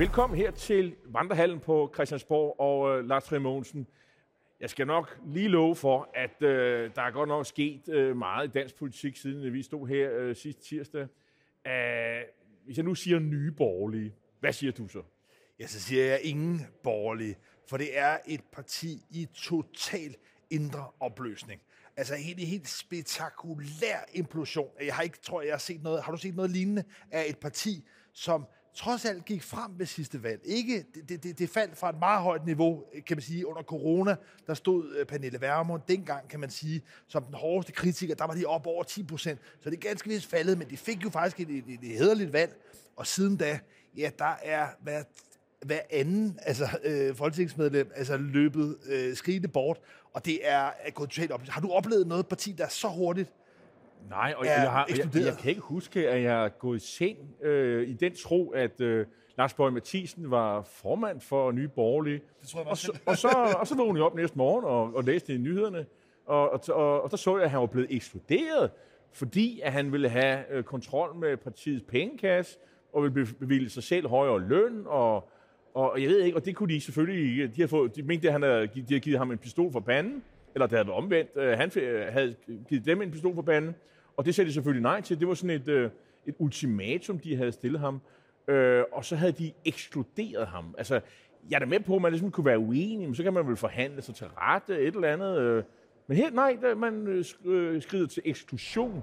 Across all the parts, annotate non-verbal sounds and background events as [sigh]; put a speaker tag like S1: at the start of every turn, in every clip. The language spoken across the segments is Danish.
S1: Velkommen her til Vandrehallen på Christiansborg og øh, Lars Trier Jeg skal nok lige love for, at øh, der er godt nok sket øh, meget i dansk politik, siden øh, vi stod her øh, sidste tirsdag. Æh, hvis jeg nu siger nye borgerlige, hvad siger du så?
S2: Ja, så siger jeg ingen borgerlige, for det er et parti i total indre opløsning. Altså en helt, helt spektakulær implosion. Jeg har ikke, tror jeg, har set noget, har du set noget lignende af et parti, som trods alt gik frem ved sidste valg. Ikke, det, det, det faldt fra et meget højt niveau, kan man sige, under corona. Der stod øh, Pernille Vermund dengang, kan man sige, som den hårdeste kritiker. Der var de op over 10 procent. Så det er ganske vist faldet, men de fik jo faktisk et, et, et hederligt valg. Og siden da, ja, der er hver, hver anden altså, øh, folketingsmedlem altså, løbet øh, skrigende bort. Og det er, er gået totalt op. Har du oplevet noget parti, der så hurtigt
S1: Nej, og jeg, har, jeg, jeg kan ikke huske, at jeg er gået i seng øh, i den tro, at øh, Lars Borg Mathisen var formand for Nye Borgerlige. Det tror jeg og, så, og, så, og så vågnede jeg op næste morgen og, og læste i nyhederne, og, og, og, og der så jeg, at han var blevet ekskluderet, fordi at han ville have øh, kontrol med partiets pengekasse, og ville bevilge sig selv højere løn, og, og jeg ved ikke, og det kunne de selvfølgelig ikke. De, har fået, de mente, at han havde, de havde givet ham en pistol for panden, eller det havde været omvendt. Øh, han øh, havde givet dem en pistol for panden, og det sagde de selvfølgelig nej til. Det var sådan et, øh, et ultimatum, de havde stillet ham. Øh, og så havde de ekskluderet ham. Altså, jeg er da med på, at man ligesom kunne være uenig, men så kan man vel forhandle sig til rette, et eller andet. Øh. Men helt nej, der, man øh, øh, skrider til eksklusion.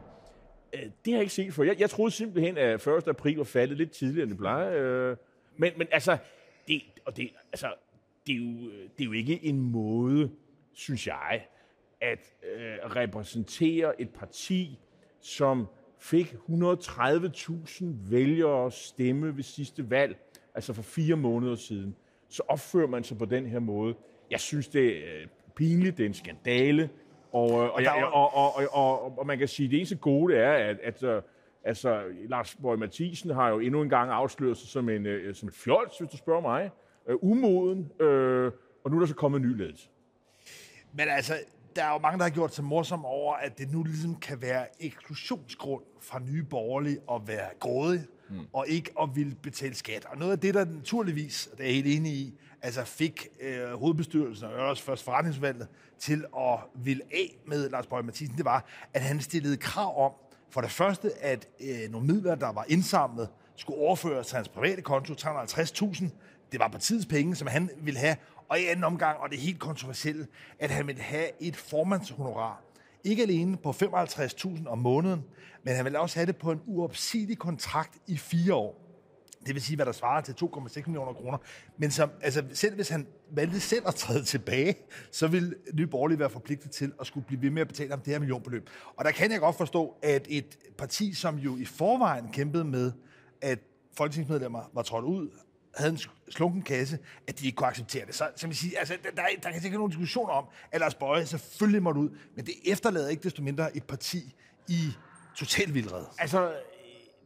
S1: Øh, det har jeg ikke set for. Jeg, jeg troede simpelthen, at 1. april var faldet lidt tidligere, end det plejer. Øh. Men, men altså, det, og det, altså, det, er jo, øh, det er jo ikke en måde, synes jeg, at øh, repræsentere et parti, som fik 130.000 vælgere stemme ved sidste valg, altså for fire måneder siden, så opfører man sig på den her måde. Jeg synes, det er øh, pinligt, det er en skandale, og, og, og, jeg, og, og, og, og, og man kan sige, at det eneste gode er, at, at øh, altså, Lars Borg Mathisen har jo endnu en gang afsløret sig som en, øh, som en fjols, hvis du spørger mig, uh, umoden, uh, og nu er der så kommet en ny ledelse.
S2: Men altså, der er jo mange, der har gjort sig morsom over, at det nu ligesom kan være eksklusionsgrund fra nye borgerlige at være grådig, mm. og ikke at ville betale skat. Og noget af det, der naturligvis, det er jeg helt enig i, altså fik øh, hovedbestyrelsen og også først forretningsvalget til at ville af med Lars Bøge Mathisen, det var, at han stillede krav om, for det første, at øh, nogle midler, der var indsamlet, skulle overføres til hans private konto, 350.000. Det var partiets penge, som han ville have, og i anden omgang, og det er helt kontroversielle, at han vil have et formandshonorar. Ikke alene på 55.000 om måneden, men han vil også have det på en uopsigelig kontrakt i fire år. Det vil sige, hvad der svarer til 2,6 millioner kroner. Men som, altså, selv hvis han valgte selv at træde tilbage, så vil Nye Borgerlige være forpligtet til at skulle blive ved med at betale ham det her millionbeløb. Og der kan jeg godt forstå, at et parti, som jo i forvejen kæmpede med, at folketingsmedlemmer var trådt ud havde en slunken kasse, at de ikke kunne acceptere det. Så, som jeg siger, altså, der, der, der kan sikkert nogen diskussion om, at Lars Bøje selvfølgelig måtte ud, men det efterlader ikke desto mindre et parti i total vildred.
S1: Altså,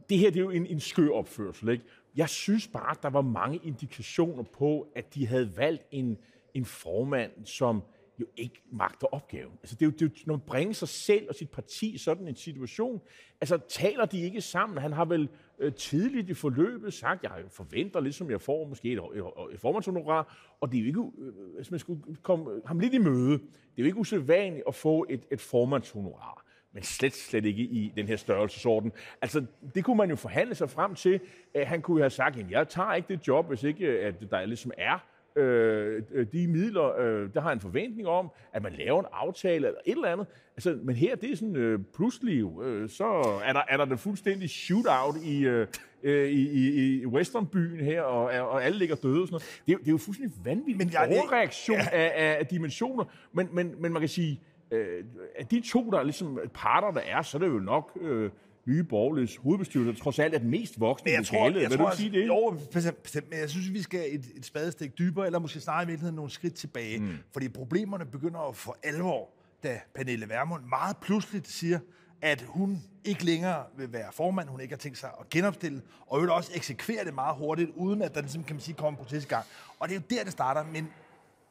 S1: det her det er jo en, en skør opførsel, ikke? Jeg synes bare, at der var mange indikationer på, at de havde valgt en, en formand, som jo ikke magter opgaven. Altså, det er jo, det er jo, når man bringer sig selv og sit parti i sådan en situation, altså taler de ikke sammen. Han har vel øh, tidligt i forløbet sagt, jeg forventer ligesom jeg får måske et, et, et formandshonorar, og det er jo ikke, øh, hvis man skulle komme øh, ham lidt i møde, det er jo ikke usædvanligt at få et, et formandshonorar men slet, slet ikke i den her størrelsesorden. Altså, det kunne man jo forhandle sig frem til. Øh, han kunne have sagt, at jeg tager ikke det job, hvis ikke at der ligesom er øh, de midler, øh, der har en forventning om, at man laver en aftale eller et eller andet. Altså, men her, det er sådan øh, pludselig, øh, så er der, er der det fuldstændig shootout i, øh, i, i, i Westernbyen her, og, og alle ligger døde og sådan noget. Det er, det er jo fuldstændig vanvittigt. Men jeg, overreaktion ja. af, af dimensioner. Men, men, men man kan sige, øh, at de to, der er ligesom parter, der er, så er det jo nok... Øh, nye borgerliges hovedbestyrelse, trods alt er den mest voksne
S2: jeg tror, jeg Vil tror, du sige det? Jo, bestemt, men jeg synes, vi skal et, et spadestik dybere, eller måske snarere i virkeligheden nogle skridt tilbage. Mm. Fordi problemerne begynder at få alvor, da Pernille Vermund meget pludseligt siger, at hun ikke længere vil være formand, hun ikke har tænkt sig at genopstille, og vil også eksekvere det meget hurtigt, uden at der ligesom, kan man sige, kommer en proces i gang. Og det er jo der, det starter, men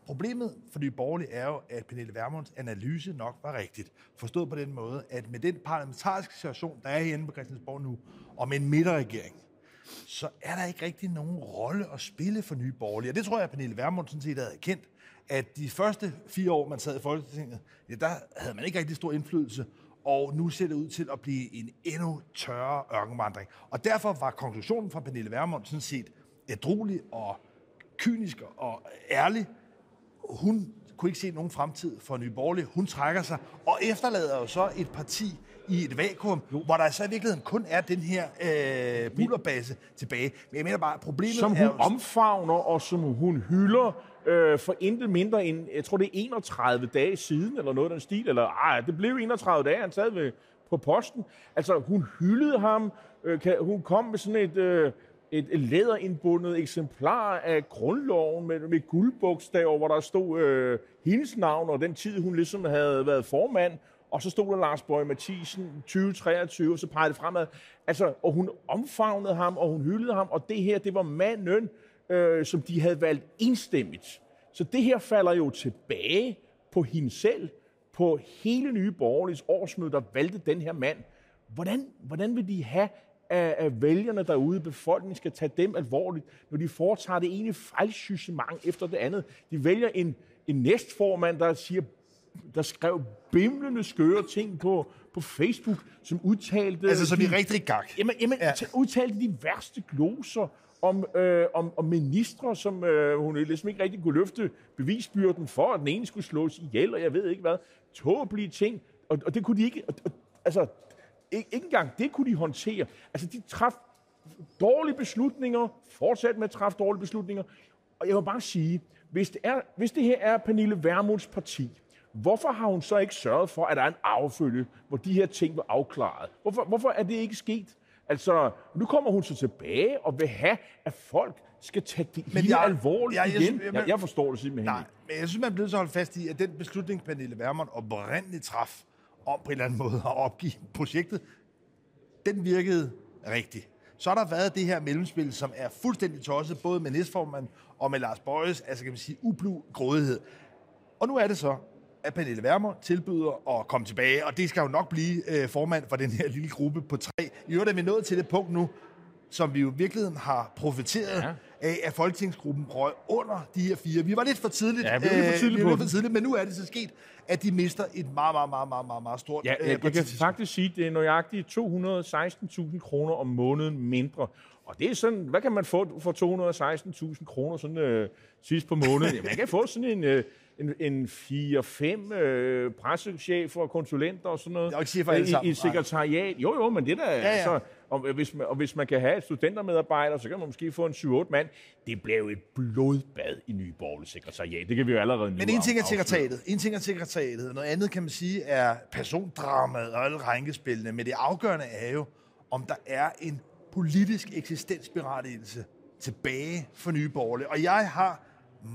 S2: Problemet for Nye borgerlige er jo, at Pernille Vermunds analyse nok var rigtigt. Forstået på den måde, at med den parlamentariske situation, der er herinde på Christiansborg nu, og med en midterregering, så er der ikke rigtig nogen rolle at spille for Nye Borgerlige. Og det tror jeg, at Pernille Vermund sådan set havde kendt, at de første fire år, man sad i Folketinget, ja, der havde man ikke rigtig stor indflydelse, og nu ser det ud til at blive en endnu tørre ørkenvandring. Og derfor var konklusionen fra Pernille Vermund sådan set ædruelig og kynisk og ærlig. Hun kunne ikke se nogen fremtid for Nye Borgerlige. Hun trækker sig og efterlader jo så et parti i et vakuum, jo. hvor der så i virkeligheden kun er den her øh, bullerbase tilbage. Men jeg mener bare, problemet
S1: som hun
S2: er
S1: jo... omfavner og som hun hylder øh, for intet mindre end, jeg tror det er 31 dage siden, eller noget af den stil, eller ej, det blev 31 dage, han sad ved, på posten. Altså, hun hyldede ham, øh, kan, hun kom med sådan et... Øh, et læderindbundet eksemplar af grundloven med, med guldbogstaver, hvor der stod øh, hendes navn og den tid, hun ligesom havde været formand. Og så stod der Lars Bøge Mathisen 2023, og så pegede det fremad. Altså, og hun omfavnede ham, og hun hyldede ham, og det her, det var manden, øh, som de havde valgt enstemmigt. Så det her falder jo tilbage på hende selv, på hele Nye Borgerliges årsmøde, der valgte den her mand. Hvordan, hvordan vil de have, at, at vælgerne derude, befolkningen skal tage dem alvorligt, når de foretager det ene fejlsystemang efter det andet. De vælger en, en næstformand, der siger der skrev bimlende skøre ting på, på Facebook, som udtalte...
S2: Altså, som de, i rigtig gang.
S1: Jamen, jamen ja. udtalte de værste gloser om, øh, om, om ministre, som øh, hun ligesom ikke rigtig kunne løfte bevisbyrden for, at den ene skulle slås ihjel, og jeg ved ikke hvad. Tåbelige ting. Og, og det kunne de ikke... Og, og, altså, ikke, ikke engang det kunne de håndtere. Altså, de traf dårlige beslutninger, fortsat med at træffe dårlige beslutninger. Og jeg vil bare sige, hvis det, er, hvis det her er Pernille Vermunds parti, hvorfor har hun så ikke sørget for, at der er en affølge, hvor de her ting var afklaret? Hvorfor, hvorfor er det ikke sket? Altså, nu kommer hun så tilbage og vil have, at folk skal tage det men jeg, alvorligt jeg, jeg, igen. Jeg, jeg, jeg forstår det simpelthen
S2: nej, men jeg synes, man bliver så holde fast i, at den beslutning, Pernille Vermund oprindeligt traf, om på en eller anden måde at opgive projektet, den virkede rigtig. Så har der været det her mellemspil, som er fuldstændig tosset, både med næstformand og med Lars Bøjes, altså kan man sige, ublu grådighed. Og nu er det så, at Pernille Wermer tilbyder at komme tilbage, og det skal jo nok blive øh, formand for den her lille gruppe på tre. I øvrigt er vi nået til det punkt nu, som vi jo i virkeligheden har profiteret ja. af, at folketingsgruppen røg under de her fire. Vi var lidt for tidligt,
S1: ja, vi var lidt for tidligt, øh,
S2: vi var for tidligt men nu er det så sket, at de mister et meget, meget, meget, meget, meget, meget stort
S1: ja, øh, jeg, kan faktisk sige, at det er nøjagtigt 216.000 kroner om måneden mindre. Og det er sådan, hvad kan man få for 216.000 kroner sådan øh, sidst på måneden? [laughs] Ja, man kan få sådan en... Øh, en, en 4-5 øh, pressechefer og konsulenter og sådan noget.
S2: Jeg ikke sige for alle
S1: I, i sekretariat. Jo, jo, men det der... Ja, ja. Altså, og, hvis man, og hvis man kan have et studentermedarbejder, så kan man måske få en 7-8 mand. Det bliver jo et blodbad i Nye sekretariat. Det kan vi jo allerede nu
S2: Men en ting er sekretariatet. En ting er sekretariatet. Noget andet kan man sige er persondramaet og alle rænkespillene. Men det afgørende er jo, om der er en politisk eksistensberettigelse tilbage for Nye Borgerlige. Og jeg har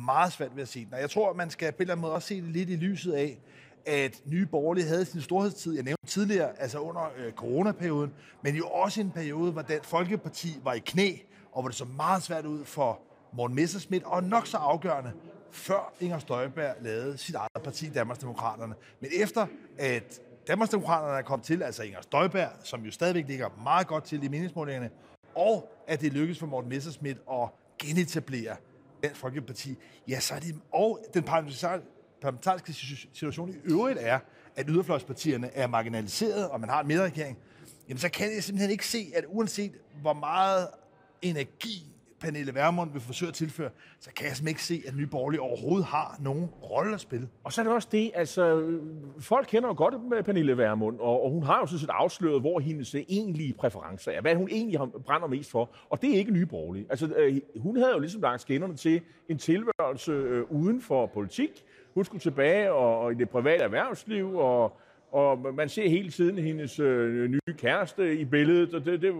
S2: meget svært ved at se den. Og jeg tror, man skal på en eller anden måde også se det lidt i lyset af, at Nye Borgerlige havde sin storhedstid, jeg nævnte tidligere, altså under øh, coronaperioden, men jo også en periode, hvor Dansk Folkeparti var i knæ, og hvor det så meget svært ud for Morten Messerschmidt, og nok så afgørende, før Inger Støjberg lavede sit eget parti, Danmarksdemokraterne. Men efter at Danmarksdemokraterne er kommet til, altså Inger Støjberg, som jo stadigvæk ligger meget godt til i meningsmålingerne, og at det lykkedes for Morten Messerschmidt at genetablere Dansk Folkeparti, ja, så er det, og den parlamentariske situation i øvrigt er, at yderfløjspartierne er marginaliseret, og man har en medregering, jamen så kan jeg simpelthen ikke se, at uanset hvor meget energi Pernille Vermund vil forsøge at tilføre, så kan jeg simpelthen ikke se, at Nye Borgerlige overhovedet har nogen rolle at spille.
S1: Og så er det også det, altså, folk kender jo godt med Pernille Vermund, og, og hun har jo sådan set afsløret, hvor hendes egentlige præferencer er, hvad hun egentlig brænder mest for, og det er ikke Nye Borgerlige. Altså, øh, hun havde jo ligesom lagt skinnerne til en tilværelse øh, uden for politik. Hun skulle tilbage og, og i det private erhvervsliv, og og man ser hele tiden hendes øh, nye kæreste i billedet, og det, det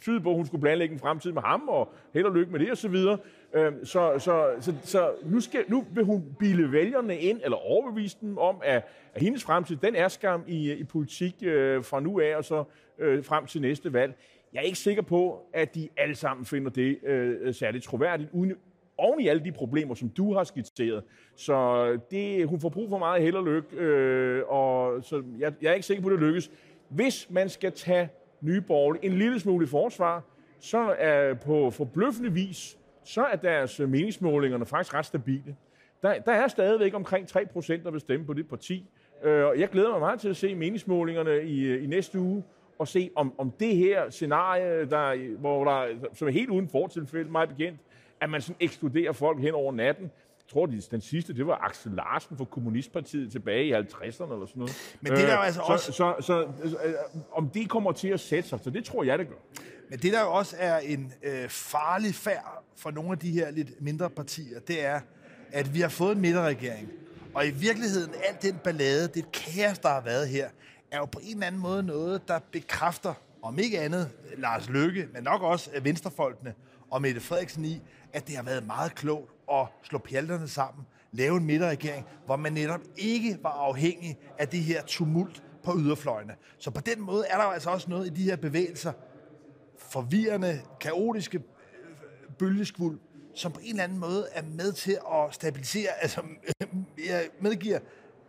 S1: tyder på, at hun skulle planlægge en fremtid med ham, og held og lykke med det, og så videre. Øh, så, så, så, så nu, skal, nu vil hun bilde vælgerne ind, eller overbevise dem om, at, at hendes fremtid, den er skam i, i politik øh, fra nu af, og så øh, frem til næste valg. Jeg er ikke sikker på, at de alle sammen finder det øh, særligt troværdigt, uden oven i alle de problemer, som du har skitseret. Så det, hun får brug for meget held og lykke, øh, og så jeg, jeg er ikke sikker på, at det lykkes. Hvis man skal tage nye borgerlige en lille smule i forsvar, så er på forbløffende vis, så er deres meningsmålingerne faktisk ret stabile. Der, der er stadigvæk omkring 3 procent, der vil stemme på det parti. Øh, og jeg glæder mig meget til at se meningsmålingerne i, i næste uge, og se om, om det her scenarie, der, hvor der, som er helt uden fortilfælde, meget bekendt, at man sådan ekskluderer folk hen over natten. Jeg tror, den sidste, det var Axel Larsen fra Kommunistpartiet tilbage i 50'erne eller sådan noget.
S2: Men det er jo altså
S1: så,
S2: også...
S1: Så, så, så, øh, om det kommer til at sætte sig, så det tror jeg, det gør.
S2: Men det, der jo også er en øh, farlig færd for nogle af de her lidt mindre partier, det er, at vi har fået en midterregering. Og i virkeligheden, alt den ballade, det kaos, der har været her, er jo på en eller anden måde noget, der bekræfter, om ikke andet Lars Løkke, men nok også øh, Venstrefolkene og Mette Frederiksen i, at det har været meget klogt at slå pjalterne sammen, lave en midterregering, hvor man netop ikke var afhængig af det her tumult på yderfløjene. Så på den måde er der jo altså også noget i de her bevægelser, forvirrende, kaotiske øh, bølgeskvuld, som på en eller anden måde er med til at stabilisere. Altså, [laughs] jeg medgiver,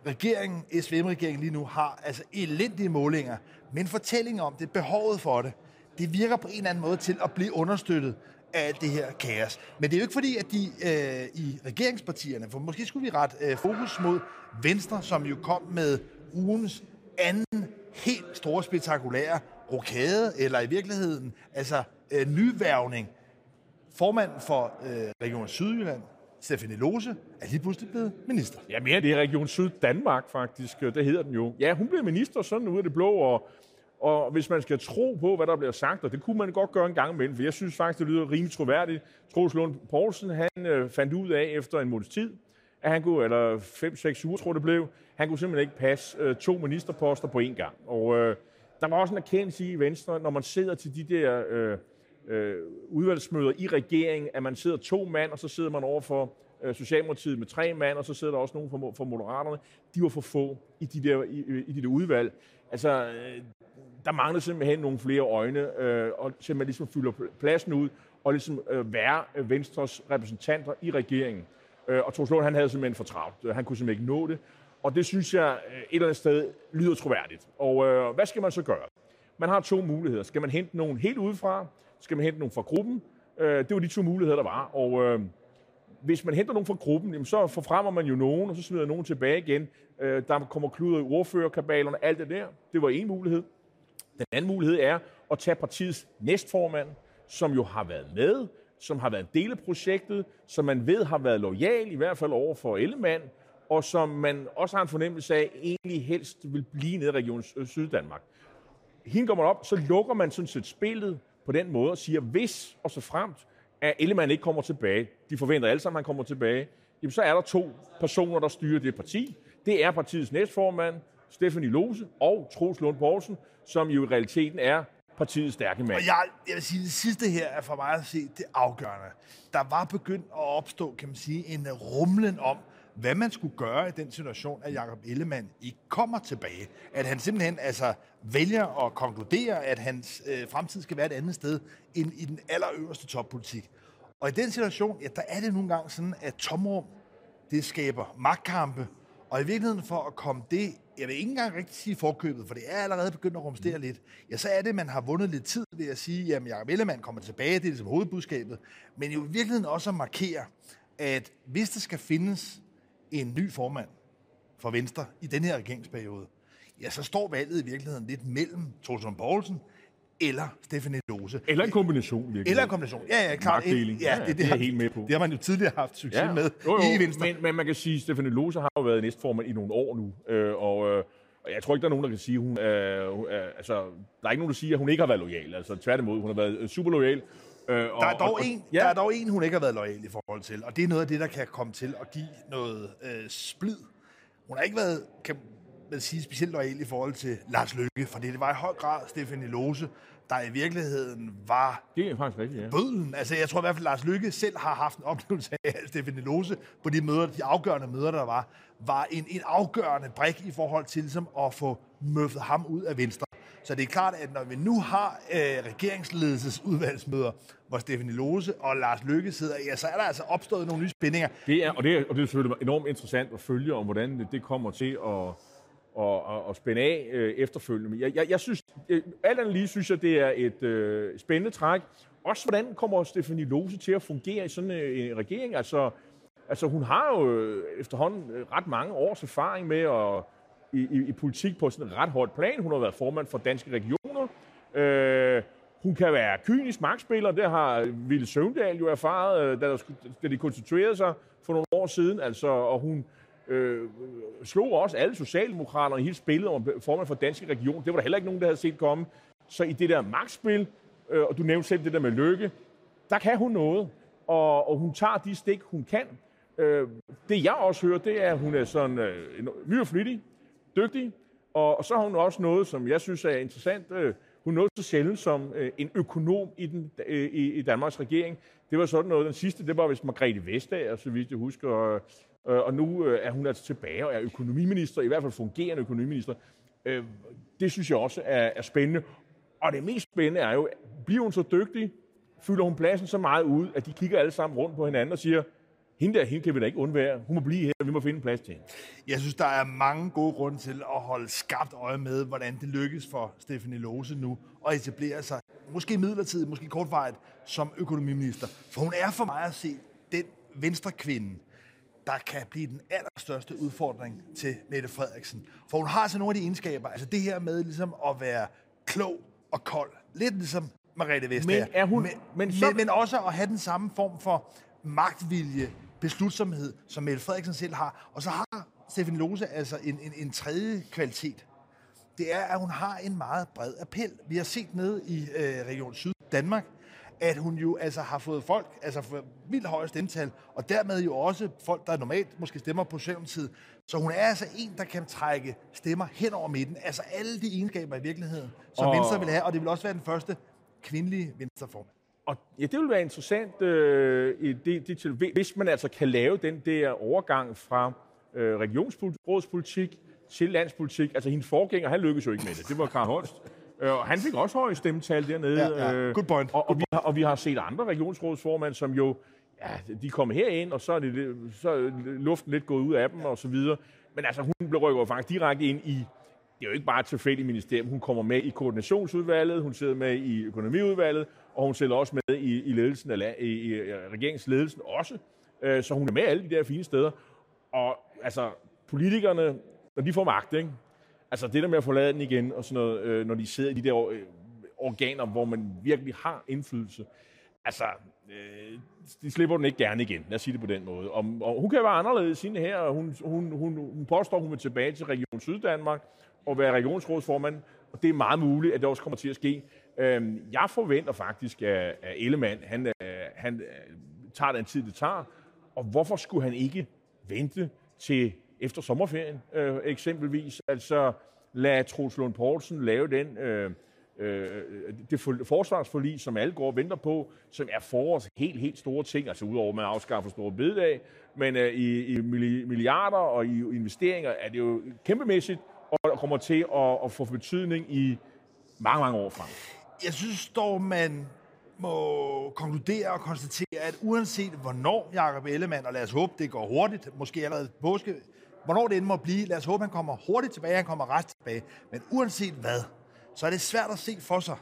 S2: regeringen, SVM-regeringen lige nu, har altså elendige målinger, men fortællingen om det, behovet for det, det virker på en eller anden måde til at blive understøttet af alt det her kaos. Men det er jo ikke fordi, at de øh, i regeringspartierne, for måske skulle vi ret øh, fokus mod Venstre, som jo kom med ugens anden helt store spektakulære rokade, eller i virkeligheden, altså øh, nyværvning. Formanden for øh, Region Sydjylland, Stefanie Lose, er lige pludselig blevet minister.
S1: Ja, mere det er Region Syd Danmark faktisk, øh, det hedder den jo. Ja, hun blev minister sådan ud af det blå, og, og hvis man skal tro på, hvad der bliver sagt, og det kunne man godt gøre en gang imellem, for jeg synes faktisk, det lyder rimelig troværdigt. Troels Lund Poulsen, han øh, fandt ud af efter en måneds tid, at han kunne, eller 5-6 uger tror det blev, han kunne simpelthen ikke passe øh, to ministerposter på én gang. Og øh, der var også en erkendelse i Venstre, når man sidder til de der øh, øh, udvalgsmøder i regeringen, at man sidder to mand, og så sidder man over for øh, Socialdemokratiet med tre mand, og så sidder der også nogen fra, fra Moderaterne. De var for få i de der, i, i de der udvalg. Altså, øh, der manglede simpelthen nogle flere øjne, øh, og simpelthen ligesom fylder pladsen ud, og ligesom øh, være øh, Venstres repræsentanter i regeringen. Øh, og Troels Lund, han havde simpelthen for travlt. Øh, han kunne simpelthen ikke nå det. Og det synes jeg øh, et eller andet sted lyder troværdigt. Og øh, hvad skal man så gøre? Man har to muligheder. Skal man hente nogen helt udefra? Skal man hente nogen fra gruppen? Øh, det var de to muligheder, der var. Og øh, hvis man henter nogen fra gruppen, jamen, så forfremmer man jo nogen, og så smider nogen tilbage igen. Øh, der kommer kluder i ordførerkabalerne, alt det der. Det var en mulighed. Den anden mulighed er at tage partiets næstformand, som jo har været med, som har været en del af projektet, som man ved har været lojal, i hvert fald over for Ellemann, og som man også har en fornemmelse af, egentlig helst vil blive nede i Region Syddanmark. Hende går man op, så lukker man sådan set spillet på den måde og siger, hvis og så fremt, at Ellemann ikke kommer tilbage, de forventer alle sammen, at han kommer tilbage, jamen så er der to personer, der styrer det parti. Det er partiets næstformand, Stefanie Lose, og Troels Lund Poulsen, som jo i realiteten er partiets stærke mand.
S2: Og jeg, jeg vil sige, det sidste her er for mig at se det afgørende. Der var begyndt at opstå, kan man sige, en rumlen om, hvad man skulle gøre i den situation, at Jakob Ellemann ikke kommer tilbage. At han simpelthen altså vælger at konkludere, at hans øh, fremtid skal være et andet sted end i den allerøverste toppolitik. Og i den situation, ja, der er det nogle gange sådan, at tomrum, det skaber magtkampe, og i virkeligheden for at komme det, jeg vil ikke engang rigtig sige forkøbet, for det er allerede begyndt at rumstere mm. lidt, ja, så er det, at man har vundet lidt tid ved at sige, at Jacob Ellemann kommer tilbage, det er ligesom hovedbudskabet, men jo i virkeligheden også at markere, at hvis der skal findes en ny formand for Venstre i den her regeringsperiode, ja, så står valget i virkeligheden lidt mellem Torsten Poulsen eller Stefanie Lose.
S1: Eller en kombination, virkelig.
S2: Eller en kombination, ja, ja, klart.
S1: Magtdeling. Ja, det, det, det, er helt med på.
S2: Det har man jo tidligere haft succes ja. med jo, jo, i Venstre.
S1: Men, men man kan sige, at Stefanie Lose har jo været næstformand i nogle år nu, øh, og... Øh, og jeg tror ikke, der er nogen, der kan sige, hun, øh, øh, altså, der er ikke nogen, der siger, at hun ikke har været lojal. Altså, tværtimod, hun har været øh, super lojal.
S2: Øh, der, er dog og, en, ja. der er dog en, hun ikke har været lojal i forhold til, og det er noget af det, der kan komme til at give noget øh, splid. Hun har ikke været, kan man sige, specielt lojal i forhold til Lars Løkke, for det var i høj grad Stefanie Lose, der i virkeligheden var
S1: det er faktisk rigtigt, ja.
S2: bødlen. Altså, jeg tror i hvert fald, Lars Lykke selv har haft en oplevelse af, at Stefanie Lose på de møder, de afgørende møder, der var, var en, en afgørende brik i forhold til ligesom, at få møffet ham ud af Venstre. Så det er klart, at når vi nu har øh, regeringsledelsesudvalgsmøder, hvor Stefanie Lose og Lars Lykke sidder, ja, så er der altså opstået nogle nye spændinger.
S1: Det er, og, det er, og det er selvfølgelig enormt interessant at følge, om hvordan det, kommer til at og, og, og spænde af øh, efterfølgende. Jeg, jeg, jeg synes, øh, alt andet lige synes jeg, det er et øh, spændende træk, også hvordan kommer Stefanie Lose til at fungere i sådan øh, en regering? Altså, altså hun har jo øh, efterhånden øh, ret mange års erfaring med at i, i, i politik på sådan et ret højt plan. Hun har været formand for Danske Regioner. Øh, hun kan være kynisk magtspiller, det har Ville Søvndal jo erfaret, øh, da, der, da de konstituerede sig for nogle år siden. Altså, og hun øh, slog også alle socialdemokraterne i hele spillet om formand for Danske Region. Det var der heller ikke nogen, der havde set komme. Så i det der magtspil, øh, og du nævnte selv det der med lykke, der kan hun noget, og, og hun tager de stik, hun kan. Øh, det jeg også hører, det er, at hun er sådan øh, ny dygtig, og, og så har hun også noget, som jeg synes er interessant. Øh, hun nåede så sjældent som øh, en økonom i, den, øh, i, i Danmarks regering. Det var sådan noget. Den sidste, det var vist Margrethe Vestager, så vidt jeg husker. Og, øh, og nu øh, er hun altså tilbage og er økonomiminister, i hvert fald fungerende økonomiminister. Øh, det synes jeg også er, er spændende. Og det mest spændende er jo, bliver hun så dygtig, fylder hun pladsen så meget ud, at de kigger alle sammen rundt på hinanden og siger, hende der, hende kan vi da ikke undvære. Hun må blive her, vi må finde plads til hende.
S2: Jeg synes, der er mange gode grunde til at holde skarpt øje med, hvordan det lykkes for Stefanie Lose nu at etablere sig, måske midlertidigt, måske kortvarigt, som økonomiminister. For hun er for mig at se den venstre kvinde, der kan blive den allerstørste udfordring til Mette Frederiksen. For hun har altså nogle af de egenskaber, altså det her med ligesom at være klog og kold. Lidt ligesom Margrethe Vestager.
S1: Men er hun...
S2: Men, men, så... men, men også at have den samme form for magtvilje, beslutsomhed, som Mette Frederiksen selv har. Og så har Stefan Lose altså en, en, en tredje kvalitet. Det er, at hun har en meget bred appel. Vi har set ned i øh, Region Syd Danmark, at hun jo altså har fået folk, altså for vildt høje stemmetal, og dermed jo også folk, der normalt måske stemmer på Socialdemokratiet. Så hun er altså en, der kan trække stemmer hen over midten. Altså alle de egenskaber i virkeligheden, som og... Venstre vil have, og det vil også være den første kvindelige venstreformand.
S1: Og ja, det vil være interessant, øh, i det, det hvis man altså kan lave den der overgang fra øh, regionsrådspolitik til landspolitik. Altså hendes forgænger, han lykkedes jo ikke med det. Det var Karl Holst. Øh, og han fik også høje stemmetal dernede.
S2: Ja, ja. Øh, Good point.
S1: Og, og, vi har, og vi har set andre regionsrådsformænd, som jo, ja, de kom herind, og så er, det, så er luften lidt gået ud af dem, og så videre. Men altså, hun blev rykket faktisk direkte ind i det er jo ikke bare et tilfældigt ministerium. Hun kommer med i koordinationsudvalget, hun sidder med i økonomiudvalget, og hun sidder også med i, i, ledelsen af, i, i regeringsledelsen også. Øh, så hun er med alle de der fine steder. Og altså, politikerne, når de får magt, ikke? altså det der med at forlade den igen, og sådan noget, øh, når de sidder i de der øh, organer, hvor man virkelig har indflydelse, altså, øh, de slipper den ikke gerne igen. Lad os sige det på den måde. Og, og hun kan være anderledes hende her. Hun, hun, hun, hun påstår, hun vil tilbage til Region Syddanmark og være regionsrådsformand. Og det er meget muligt, at det også kommer til at ske. Øhm, jeg forventer faktisk, at, Ellemann, han, øh, han øh, tager den tid, det tager. Og hvorfor skulle han ikke vente til efter sommerferien øh, eksempelvis? Altså lad Troels Lund Poulsen lave den... Øh, øh, det forsvarsforlig, som alle går og venter på, som er forårs helt, helt store ting, altså udover at man afskaffer store bededag, men øh, i, i milliarder og i investeringer er det jo kæmpemæssigt, og kommer til at, at få betydning i mange, mange år frem.
S2: Jeg synes dog, man må konkludere og konstatere, at uanset hvornår Jacob Ellemann, og lad os håbe, det går hurtigt, måske allerede påske, hvornår det end må blive, lad os håbe, han kommer hurtigt tilbage, han kommer ret tilbage. Men uanset hvad, så er det svært at se for sig,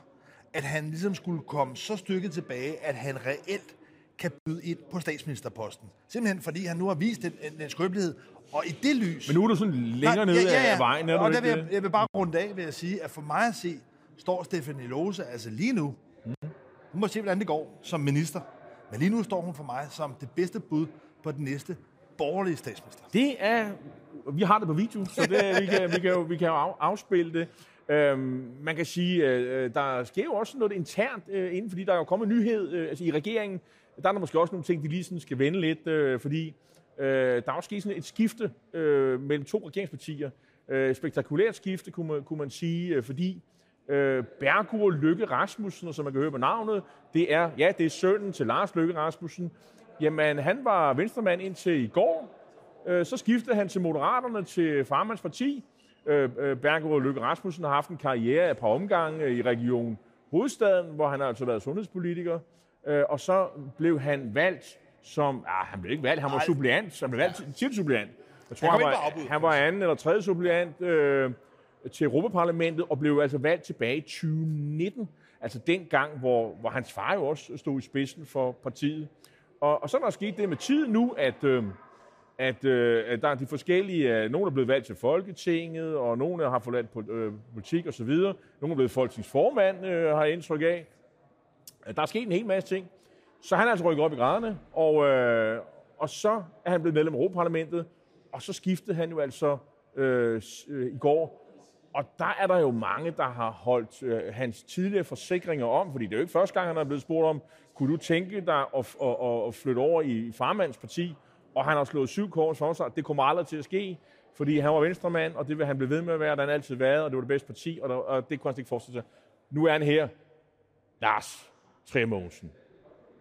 S2: at han ligesom skulle komme så stykket tilbage, at han reelt kan byde ind på statsministerposten. Simpelthen fordi han nu har vist den, den skrøbelighed, og i det lys...
S1: Men nu er du sådan længere nede ja, ja, ja. af vejen, er
S2: og der vil jeg, jeg vil bare runde af ved at sige, at for mig at se, står Stefanie Lose altså lige nu, mm. hun må se, hvordan det går som minister, men lige nu står hun for mig som det bedste bud på den næste borgerlige statsminister.
S1: Det er... Vi har det på video, så det, vi, kan, vi, kan jo, vi kan jo afspille det. Øhm, man kan sige, øh, der sker jo også noget internt øh, inden, fordi der er jo kommet nyhed øh, altså i regeringen. Der er der måske også nogle ting, de lige sådan skal vende lidt, øh, fordi øh, der er også sket sådan et skifte øh, mellem to regeringspartier. Øh, spektakulært skifte, kunne man, kunne man sige, øh, fordi øh, Bergur Lykke Rasmussen, som man kan høre på navnet, det er, ja, det er sønnen til Lars Lykke Rasmussen. Jamen, han var venstremand indtil i går. Øh, så skiftede han til Moderaterne til Farmands parti. Øh, øh Bergur Lykke Rasmussen har haft en karriere af et par omgange i Region Hovedstaden, hvor han har altså været sundhedspolitiker. Øh, og så blev han valgt som... Ah, han blev ikke valgt, han var suppleant. Han blev valgt til suppleant. Jeg tror, han, han, var, han var anden eller tredje suppleant. Øh, til Europaparlamentet og blev altså valgt tilbage i 2019. Altså den gang, hvor, hvor hans far jo også stod i spidsen for partiet. Og, og så er der sket det med tiden nu, at, øh, at, øh, at der er de forskellige, øh, nogle er blevet valgt til Folketinget, og nogle har forladt på, øh, politik osv. Nogle er blevet folketingsformand, øh, har jeg indtryk af. Der er sket en hel masse ting. Så han er altså rykket op i graderne, og, øh, og så er han blevet medlem af Europaparlamentet, og så skiftede han jo altså øh, øh, i går. Og der er der jo mange, der har holdt øh, hans tidligere forsikringer om, fordi det er jo ikke første gang, han er blevet spurgt om, kunne du tænke dig at, at, at, at flytte over i farmands parti? Og han har slået syv kors for sig, det kommer aldrig til at ske, fordi han var venstremand, og det vil han blive ved med at være, der han altid været, og det var det bedste parti, og, der, og det kunne han ikke forestille sig. Nu er han her. Lars Tremogensen.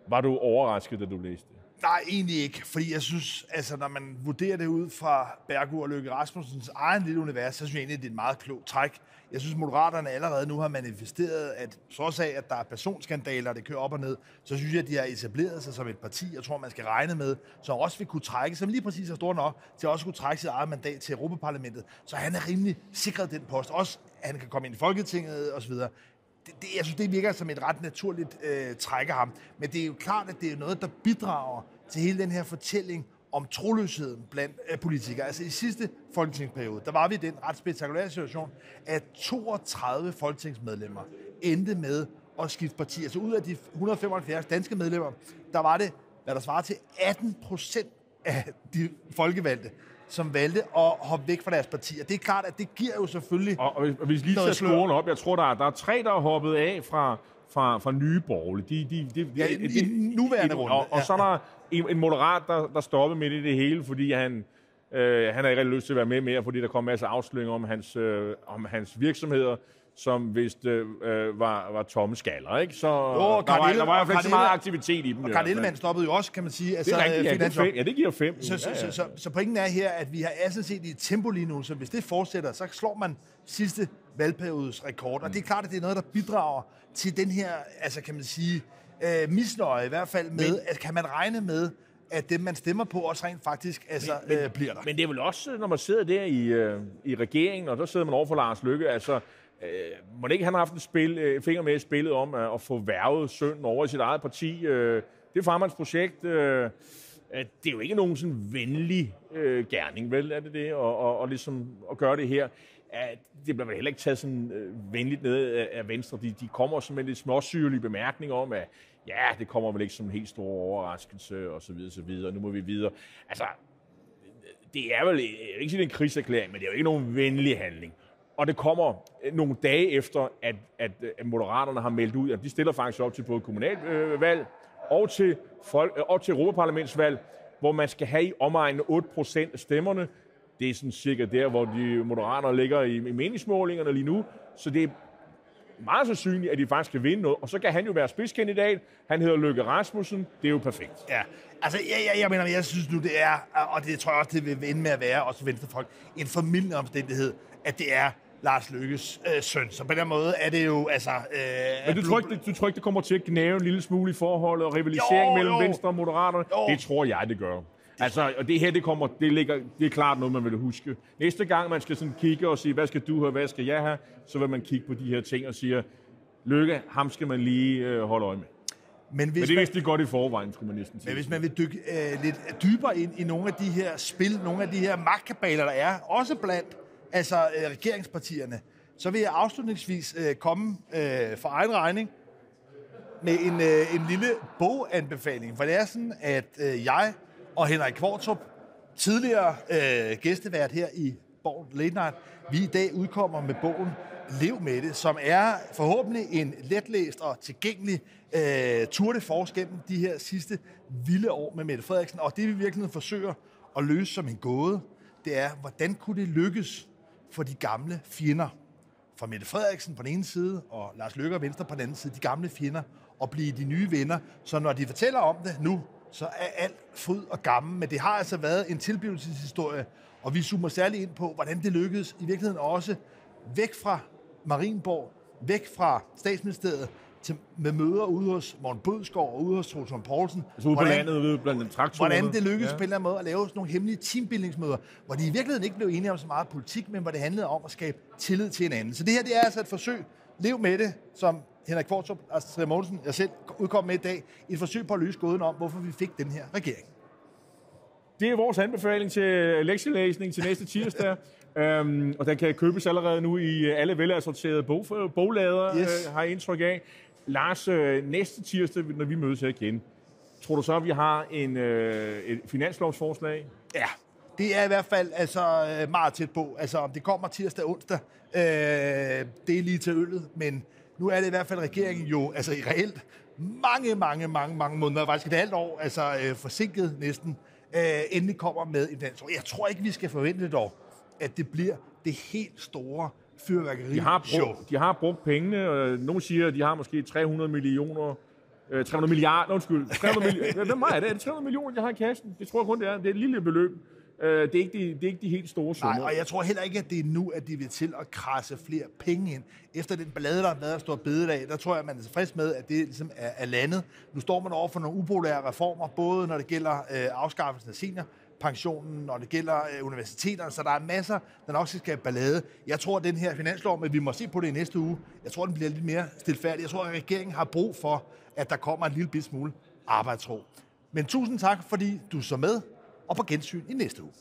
S1: Var du overrasket, da du læste det?
S2: Nej, egentlig ikke, fordi jeg synes, altså når man vurderer det ud fra Bergur og Løkke Rasmussens egen lille univers, så synes jeg egentlig, at det er et meget klogt træk. Jeg synes, Moderaterne allerede nu har manifesteret, at trods af, at der er personskandaler, det kører op og ned, så synes jeg, at de har etableret sig som et parti, jeg tror, man skal regne med, som også vil kunne trække, som lige præcis er stor nok, til at også kunne trække sit eget mandat til Europaparlamentet. Så han er rimelig sikret den post. Også, at han kan komme ind i Folketinget osv det, det, jeg synes, det virker som et ret naturligt øh, træk af ham. Men det er jo klart, at det er noget, der bidrager til hele den her fortælling om troløsheden blandt øh, politikere. Altså i sidste folketingsperiode, der var vi i den ret spektakulære situation, at 32 folketingsmedlemmer endte med at skifte parti. Altså ud af de 175 danske medlemmer, der var det, hvad der svarer til 18 procent af de folkevalgte, som valgte at hoppe væk fra deres parti. Og det er klart, at det giver jo selvfølgelig...
S1: Og, og, og hvis lige tager scoren op, jeg tror, der er, der er tre, der er hoppet af fra, fra, fra nye borgerlige. De, de, de,
S2: ja, i, de, i nuværende runde.
S1: Og, og så er der en, en moderat, der, der stopper midt i det hele, fordi han, øh, han har ikke rigtig lyst til at være med mere, fordi der kom en masse afsløringer om hans, øh, om hans virksomheder som vist øh, øh, var, var tomme skaller, ikke? Så jo, der, var, der var i hvert fald ikke så meget aktivitet i dem.
S2: Og Karl Ellemann stoppede jo også, kan man sige.
S1: Altså, det er rigtigt, ja, det fem, ja, det giver fem.
S2: Så, så, ja, ja. Så, så, så pointen er her, at vi har altså set i et tempo lige nu, så hvis det fortsætter, så slår man sidste valgperiodes rekord. Mm. Og det er klart, at det er noget, der bidrager til den her, altså kan man sige, øh, misnøje i hvert fald med, men, at kan man regne med, at det, man stemmer på, også rent faktisk altså, men, øh, bliver der.
S1: Men det er vel også, når man sidder der i, øh, i regeringen, og der sidder man over for Lars Lykke, altså Øh, må det ikke han har haft en spil, øh, finger med i spillet om at, at få værvet sønnen over i sit eget parti? Øh, det er farmands projekt. Øh, øh, det er jo ikke nogen sådan venlig øh, gerning, vel, er det det? Og, og, og ligesom at gøre det her. At det bliver vel heller ikke taget sådan øh, venligt ned af, af Venstre. De, de kommer som en lidt småsyrlig bemærkning om, at ja, det kommer vel ikke som en helt stor overraskelse, og så videre, så videre. Nu må vi videre. Altså, det er vel, ikke sige, en krigserklæring, men det er jo ikke nogen venlig handling. Og det kommer øh, nogle dage efter, at, at, øh, at Moderaterne har meldt ud, at de stiller faktisk op til både kommunalvalg øh, og til, folk, og til Europaparlamentsvalg, hvor man skal have i omegnen 8% af stemmerne. Det er sådan cirka der, hvor de moderater ligger i, i meningsmålingerne lige nu. Så det er meget sandsynligt, at de faktisk kan vinde noget. Og så kan han jo være spidskandidat. Han hedder Løkke Rasmussen. Det er jo perfekt.
S2: Ja, altså jeg, jeg, jeg mener, jeg synes nu, det er, og det tror jeg også, det vil ende med at være, også venstrefolk, en formidlende omstændighed, at det er Lars Lykkes øh, søn. Så på den måde er det jo, altså... Øh,
S1: Men du tror, ikke, det, du tror ikke, det kommer til at gnæve en lille smule i forholdet og rivalisering jo, mellem jo. Venstre og Moderaterne? Jo. Det tror jeg, det gør. Altså, og det her, det, kommer, det, ligger, det er klart noget, man vil huske. Næste gang, man skal sådan kigge og sige, hvad skal du have, hvad skal jeg have, så vil man kigge på de her ting og sige, Lykke, ham skal man lige øh, holde øje med. Men, hvis Men det vidste de godt i forvejen, skulle man næsten sige.
S2: Men hvis man vil dykke øh, lidt dybere ind i nogle af de her spil, nogle af de her magtkabaler, der er, også blandt altså øh, regeringspartierne, så vil jeg afslutningsvis øh, komme øh, for egen regning med en, øh, en lille boganbefaling. For det er sådan, at øh, jeg og Henrik Kvartrup, tidligere øh, gæstevært her i Borg Late Night, vi i dag udkommer med bogen Lev med det, som er forhåbentlig en letlæst og tilgængelig øh, tur de force gennem de her sidste vilde år med Mette Frederiksen. Og det vi virkelig forsøger at løse som en gåde, det er, hvordan kunne det lykkes for de gamle fjender. Fra Mette Frederiksen på den ene side, og Lars Løkke og Venstre på den anden side, de gamle fjender, og blive de nye venner. Så når de fortæller om det nu, så er alt fryd og gammel. Men det har altså været en tilblivelseshistorie, og vi zoomer særligt ind på, hvordan det lykkedes i virkeligheden også væk fra Marienborg, væk fra statsministeriet, til, med møder ude hos Morten Bødskov og ude hos Trotson Poulsen.
S1: Altså ude på landet, ude blandt traktorerne.
S2: Hvordan det lykkedes ja. på en eller anden måde at lave sådan nogle hemmelige teambuildingsmøder, hvor de i virkeligheden ikke blev enige om så meget politik, men hvor det handlede om at skabe tillid til hinanden. Så det her det er altså et forsøg. Lev med det, som Henrik Kvartrup, Astrid Mogensen, jeg selv udkom med i dag, i et forsøg på at løse gåden om, hvorfor vi fik den her regering.
S1: Det er vores anbefaling til lektielæsning til næste tirsdag. Um, [laughs] og den kan købes allerede nu i alle velassorterede bog, boglader, yes. uh, har jeg indtryk af. Lars, øh, næste tirsdag, når vi mødes her igen, tror du så, at vi har en, øh, et finanslovsforslag?
S2: Ja, det er i hvert fald altså, øh, meget tæt på. Altså, om det kommer tirsdag og onsdag, øh, det er lige til øllet, men nu er det i hvert fald regeringen jo, altså i reelt, mange, mange, mange, mange måneder, faktisk et halvt år, altså øh, forsinket næsten, øh, endelig kommer med en dansk. Jeg tror ikke, vi skal forvente dog, at det bliver det helt store fyrværkeri
S1: de har brugt, De har brugt pengene, og nogen siger, at de har måske 300 millioner 300 milliarder, undskyld. 300 millioner. [laughs] Hvem er det? Er det 300 millioner, jeg har i kassen? Det tror jeg kun, det er. Det er et lille beløb. Øh, det, er ikke de, det er ikke de helt store summer.
S2: Nej, og jeg tror heller ikke, at det er nu, at de vil til at krasse flere penge ind. Efter den ballade, der har været stor bededag, der tror jeg, at man er tilfreds med, at det ligesom er, er landet. Nu står man over for nogle upopulære reformer, både når det gælder øh, afskaffelsen af senior pensionen, når det gælder øh, universiteterne, så der er masser, der nok skal skabe ballade. Jeg tror, at den her finanslov, men vi må se på det i næste uge, jeg tror, den bliver lidt mere stilfærdig. Jeg tror, at regeringen har brug for, at der kommer en lille smule arbejdsro. Men tusind tak, fordi du så med, og på gensyn i næste uge.